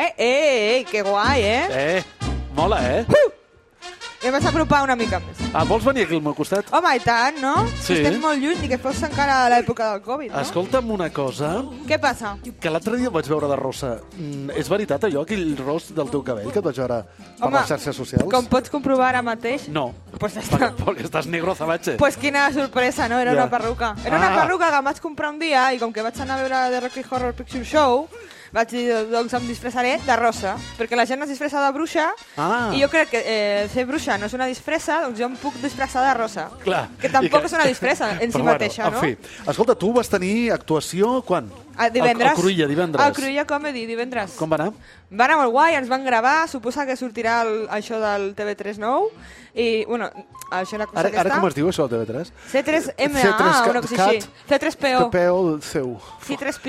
Eh, eh, eh, que guai, eh? Eh, mola, eh? Ja vaig apropar una mica més. Ah, vols venir aquí al meu costat? Home, i tant, no? Sí. Estem molt lluny i que fos encara a l'època del Covid, no? Escolta'm una cosa, Què passa? que l'altre dia vaig veure de rossa. Mm, és veritat allò, aquell ros del teu cabell que et vaig veure per Home, les xarxes socials? Com pots comprovar ara mateix? No, Pues ja està. perquè, estàs negro azabache. Pues quina sorpresa, no? Era Ja. una perruca. Era una Ah. perruca que em vaig comprar un dia i com que vaig anar a veure The Rocky Horror Picture Show, vaig dir, doncs em disfressaré de rosa, perquè la gent es disfressa de bruixa Ah. i jo crec que eh, ser bruixa no és una disfressa, doncs jo em puc disfressar de rosa. Clar. Que tampoc I és una disfressa en si mateixa, no? En fi, escolta, tu vas tenir actuació quan? A divendres. A, a Cruïlla, divendres. A Cruïlla Comedy, divendres. Com va anar? Va anar molt guai, ens van gravar, suposa que sortirà el, això del TV3 nou, i, bueno, això la cosa Ara, aquesta... ara com es diu això, el TV3? C3MA, C3 una cosa així. C3PO. PPO seu. C3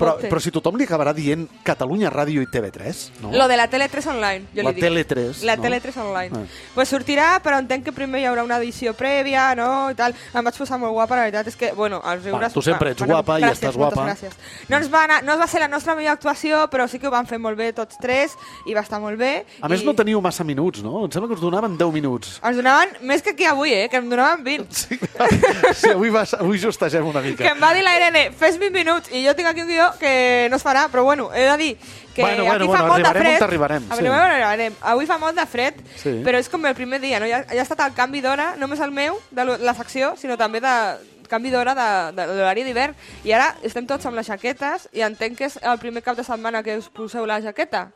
Però, però si tothom li acabarà dient Catalunya Ràdio i TV3, no? Lo de la Tele3 online, jo La li dic. Tele3, La no? Tele3 online. Ah. Pues sortirà, però entenc que primer hi haurà una edició prèvia, no? I tal. Em vaig posar molt guapa, la veritat és que, bueno, els riures... Va, tu sempre ets guapa i estàs moltes guapa. Gràcies. No, ens va anar, no va ser la nostra millor actuació, però sí que ho van fer molt bé tots tres i va estar molt bé. A més, i no teniu massa minuts, no? Em sembla que us donaven 10 minuts. Ens donaven més que aquí avui, eh? Que em donaven 20. Sí, sí avui, vas, avui justegem una mica. Que em va dir la Irene, fes 20 minuts, i jo tinc aquí un guió que no es farà, però bueno, he de dir que Bueno, bueno, aquí bueno, fa molt de fred. arribarem, sí. Arribarem on arribarem. Avui fa molt de fred, Sí. però és com el primer dia, no? Ja, ja ha estat el canvi d'hora, no només el meu, de la secció, sinó també de canvi d'hora de, de, de l'horari d'hivern. I ara estem tots amb les jaquetes i entenc que és el primer cap de setmana que us poseu la jaqueta.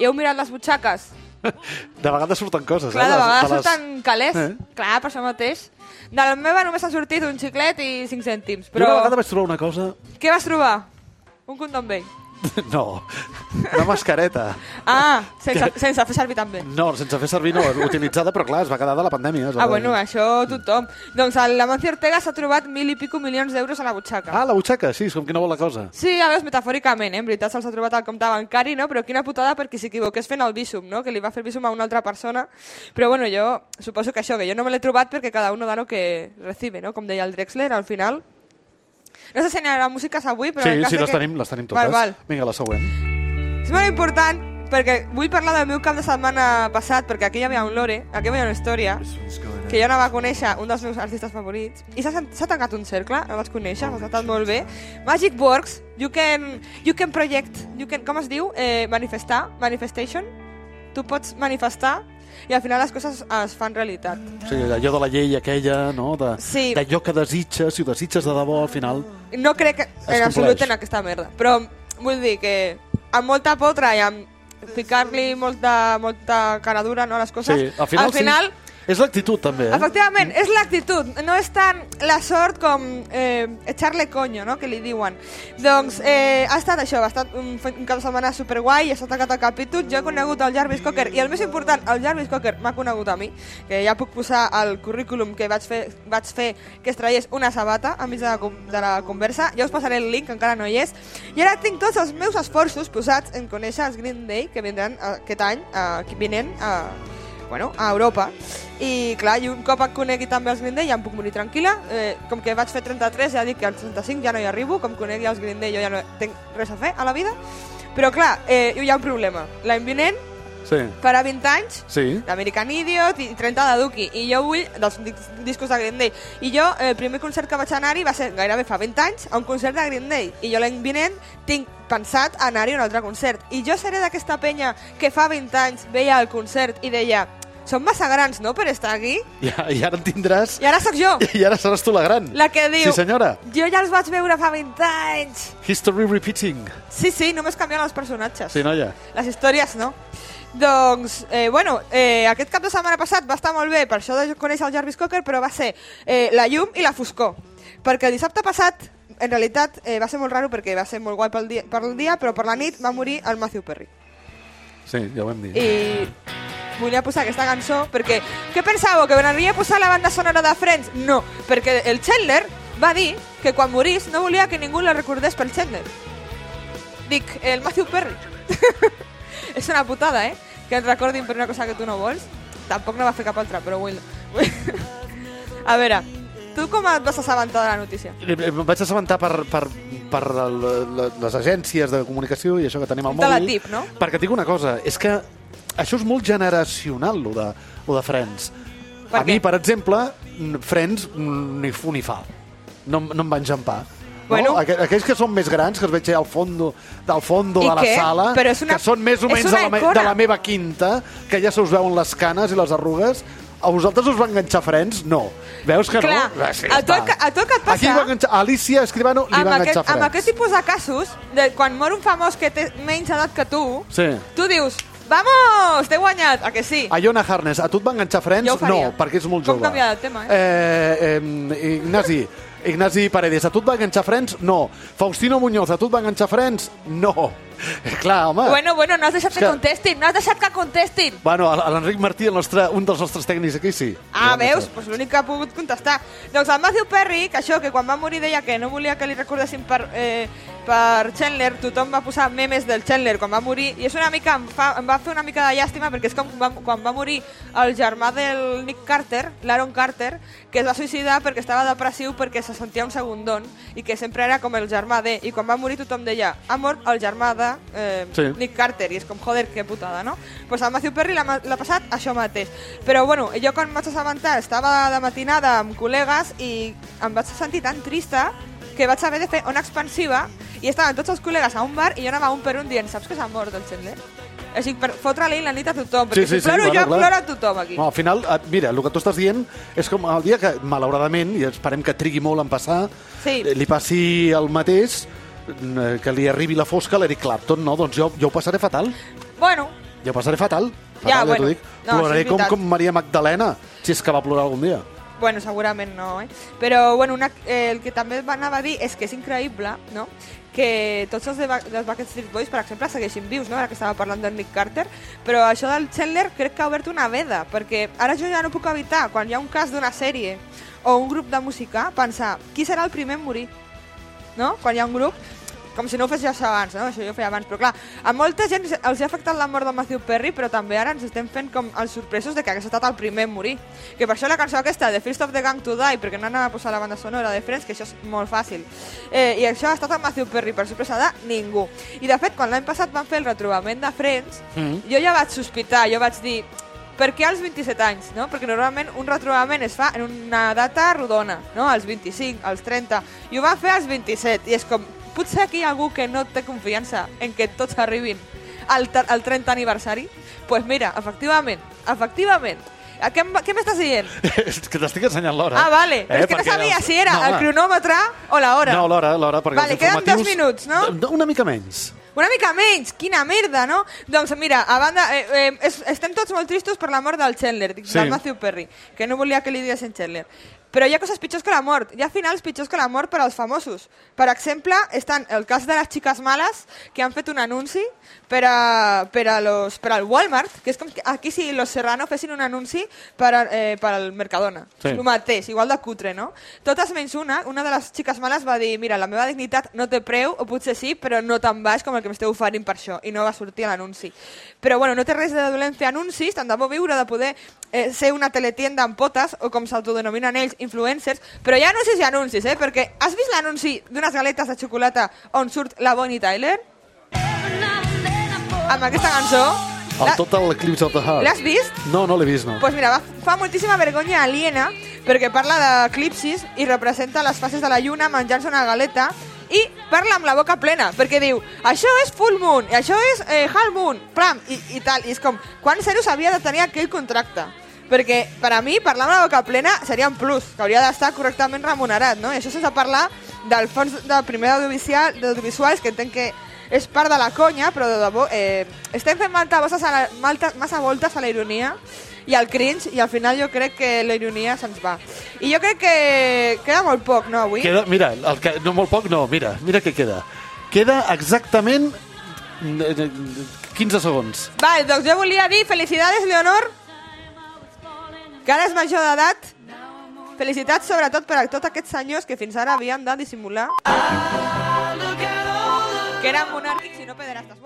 I heu mirat les butxaques? De vegades surten coses, Clar, eh? de vegades les- surten calés. Eh? Clar, per això mateix. De la meva només ha sortit un xiclet i 5 cèntims. Jo una Però vegada vaig trobar una cosa... què vas trobar? Un condom vell. No, una mascareta. Ah, sense, sense fer servir també. No, sense fer servir, no, utilitzada, però clar, es va quedar de la pandèmia. Ah, bueno, això tothom. Doncs el Lamancio Ortega s'ha trobat mil i pico milions d'euros a la butxaca. Ah, la butxaca, sí, és com que no vol la cosa. Sí, a veure, metafòricament, eh? en veritat se'ls ha trobat al compte bancari, no? però quina putada perquè s'equivoqués fent el visum, no? que li va fer visum a una altra persona. Però bueno, jo suposo que això, que jo no me l'he trobat perquè cada uno da lo que recibe, no? com deia el Drexler, al final. No sé si n'hi haurà músiques avui, però... Sí, sí, les que... tenim, les tenim totes. Val, val. Vinga, la següent. És molt important perquè vull parlar del meu cap de setmana passat, perquè aquí hi havia un lore, aquí hi havia una història, que jo anava a conèixer un dels meus artistes favorits, i s'ha s'ha tancat un cercle, el vaig conèixer, m'ha estat molt bé. Magic Works, you can, you can project, you can, com es diu? Eh, manifestar, manifestation. Tu pots manifestar i al final les coses es fan realitat. O sigui, allò de la llei aquella, no? De- Sí. D'allò que desitges, si ho desitges de debò, al final... No crec en absolut en aquesta merda, però vull dir que amb molta potra i amb ficar-li molta, molta caradura no, a les coses, Sí, al final, al final sí. És l'actitud, també, eh? Efectivament, és l'actitud, no és tant la sort com eh, echarle coño, no?, que li diuen. Doncs eh, ha estat això, ha estat un, un cap de setmana superguai, ha estat tancat el capítol, jo he conegut el Jarvis Cocker, i el més important, el Jarvis Cocker m'ha conegut a mi, que ja puc posar al currículum que vaig fer, vaig fer que es traiés una sabata enmig de la, de la conversa, ja us passaré el link, que encara no hi és, i ara tinc tots els meus esforços posats en conèixer els Green Day, que vindran eh, aquest any, eh, vinent, a, bueno, a Europa. I clar, i un cop conegui també els Green Day ja em puc morir tranquil·la. Eh, com que vaig fer 33, ja dic que als 35 ja no hi arribo. Com conegui els Green Day jo ja no tinc res a fer a la vida. Però clar, eh, hi ha un problema. L'any vinent Sí, farà 20 anys sí. d'American Idiot i 30 de Duki i jo vull, dels dis- discos de Green Day i jo, eh, el primer concert que vaig anar-hi va ser gairebé fa 20 anys a un concert de Green Day i jo l'any vinent tinc pensat anar-hi a un altre concert i jo seré d'aquesta penya que fa 20 anys veia el concert i deia som massa grans, no?, per estar aquí I, I ara en tindràs... i ara sóc jo I ara seràs tu la gran. la que diu Sí, senyora. jo ja els vaig veure fa 20 anys History repeating. sí, sí, només canvien els personatges Sí, noia. Les històries no. Doncs, eh, bueno, eh, aquest cap de setmana passat va estar molt bé, per això de conèixer el Jarvis Cocker, però va ser eh, la llum i la foscor. Perquè el dissabte passat, en realitat, eh, va ser molt raro perquè va ser molt guai pel dia, pel dia, però per la nit va morir el Matthew Perry. Sí, ja ho vam dir. I volia posar aquesta cançó perquè... Què pensàveu, que venia a posar la banda sonora de Friends? No, perquè el Chandler va dir que quan morís no volia que ningú la recordés pel Chandler. Dic, el Matthew Perry. És una putada, eh? Que et recordin per una cosa que tu no vols. Tampoc no va fer cap altra, però vull... a veure, tu com et vas assabentar de la notícia? Eh, Em vaig assabentar per, per per la, les agències de comunicació i això que tenim al De la mòbil. tip, no? Perquè et dic una cosa, és que això és molt generacional, lo de, lo de Friends. Per a mi, què? per exemple, Friends ni fu ni fa. No, no em van jampar. Bueno. no? Aqu aquells que són més grans, que els veig al fondo, del fondo I de la què? sala, Però és una- que són més o menys de la, me de la meva quinta, que ja se us veuen les canes i les arrugues, a vosaltres us va enganxar Friends? No. Veus que Clar, no? Ah, sí, a va. que- a el que et passa- Aquí va enganxar, a Alicia Escribano li va aquest, enganxar Friends. amb aquest tipus de casos, de, quan mor un famós que té menys edat que tu, Sí. tu dius, vamos, t'he guanyat, a que sí? A Iona Harness, a tu et va enganxar Friends? Jo ho faria. No, perquè és molt Com jove. canviar de tema, eh? eh Ignasi, Ignasi Paredes, a tu et va enganxar Friends? No. Faustino Muñoz, a tu et va enganxar Friends? No. Eh, clar, home. Bueno, bueno, no has deixat que que- contestin, no has deixat que contestin. Bueno, a l'Enric Martí, el nostre, un dels nostres tècnics aquí, sí. Ah, va veus? Doncs l'únic que ha pogut contestar. Doncs el Matthew Perry, que això, que quan va morir deia que no volia que li recordessin per, eh, per Chandler, tothom va posar memes del Chandler quan va morir, i és una mica, em, fa, em va fer una mica de llàstima, perquè és com va, quan va morir el germà del Nick Carter, l'Aaron Carter, que es va suïcidar perquè estava depressiu perquè se sentia un segundon, i que sempre era com el germà de, i quan va morir tothom deia, ha mort el germà de eh, Sí. Nick Carter, i és com, joder, que putada, no? Doncs pues el Matthew Perry l'ha passat això mateix. Però, bueno, jo quan vaig assabentar estava de matinada amb col·legues i em vaig sentir tan trista que vaig haver de fer una expansiva i estaven tots els col·legues a un bar i jo anava un per un dient, saps que s'ha mort el Chandler? Així, per fotre-li la nit a tothom, perquè si ploro jo, plora tothom aquí. No, al final, eh, mira, el que tu estàs dient és com el dia que, malauradament, i esperem que trigui molt en passar, Sí. eh, li passi el mateix, que li arribi la fosca a l'Eric Clapton, no? Doncs jo, jo ho passaré fatal. Bueno, Jo ho passaré fatal. fatal Ja, ja bueno. dic. No, Ploraré sí, com, com Maria Magdalena, si és que va plorar algun dia. Bueno, segurament no, eh? Però, bueno, una, eh, el que també anava a dir és que és increïble, no?, que tots els de dels Backstreet Boys, per exemple, segueixin vius, no?, ara que estava parlant d'en Nick Carter, però això del Chandler crec que ha obert una veda, perquè ara jo ja no puc evitar, quan hi ha un cas d'una sèrie o un grup de música, pensar, qui serà el primer en morir? No? Quan hi ha un grup, com si no ho fes ja abans, no? Això jo ho feia abans, però clar, a molta gent els ha afectat la mort de Matthew Perry, però també ara ens estem fent com els sorpresos de que hagués estat el primer en morir. Que per això la cançó aquesta, de First of the Gang to Die, perquè no anava a posar la banda sonora de Friends, que això és molt fàcil. Eh, I això ha estat el Matthew Perry, per sorpresa de ningú. I de fet, quan l'any passat van fer el retrobament de Friends, Mm. jo ja vaig sospitar, jo vaig dir, per què als 27 anys, no? Perquè normalment un retrobament es fa en una data rodona, no? Als 25, als 30, i ho va fer als 27, i és com, potser aquí hi ha algú que no té confiança en que tots arribin al, al 30 aniversari? Doncs pues mira, efectivament, efectivament, què, què m'estàs dient? És que t'estic ensenyant l'hora. Ah, vale, però és que no sabia els- si era no, el cronòmetre o l'hora. No, l'hora, l'hora, Vale, queden dos minuts, no? Una mica menys. Una mica menys, quina merda, no? Doncs mira, a banda, eh, eh, es, estem tots molt tristos per la mort del Chandler, Sí. sí. del Matthew Perry, que no volia que li diguessin Chandler. Però hi ha coses pitjors que la mort. Hi ha finals pitjors que la mort per als famosos. Per exemple, estan el cas de les xiques males, que han fet un anunci per, a, per, a los, per al Walmart, que és com que aquí si los Serrano fessin un anunci per, a, eh, per al Mercadona. Sí. El mateix, igual de cutre, no? Totes menys una, una de les xiques males va dir mira, la meva dignitat no té preu, o potser sí, però no tan baix com el que m'esteu oferint per això, i no va sortir l'anunci. Però bueno, no té res de dolent fer anuncis, tant de bo viure de poder eh, ser una teletienda amb potes, o com s'autodenominen ells, influencers, però hi ha anuncis i anuncis, eh? Perquè has vist l'anunci d'unes galetes de xocolata on surt la Bonnie Tyler? Amb aquesta cançó? El La- Total Eclipse of the Heart. L'has vist? No, no l'he vist, no. pues mira, va, fa moltíssima vergonya aliena perquè parla d'eclipsis i representa les fases de la lluna menjant-se una galeta i parla amb la boca plena, perquè diu això és full moon, i això és eh, half moon, plam, i, i tal. I és com, quan serios havia de tenir aquell contracte? Perquè per a mi parlar amb la boca plena seria un plus, que hauria d'estar correctament remunerat, no? I això sense parlar del fons de primer audiovisual, d'audiovisuals, que entenc que és part de la conya, però de debò, eh, estem fent malta la, malta, massa voltes a la ironia i al cringe, i al final jo crec que la ironia se'ns va. I jo crec que queda molt poc, no, avui? Queda, mira, el que, no molt poc, no, mira, mira què queda. Queda exactament eh, 15 segons. Vale, doncs jo volia dir felicitats, Leonor, que ara és major d'edat. Felicitats sobretot per a tots aquests senyors que fins ara havien de dissimular que eren monàrquics i no pederastes.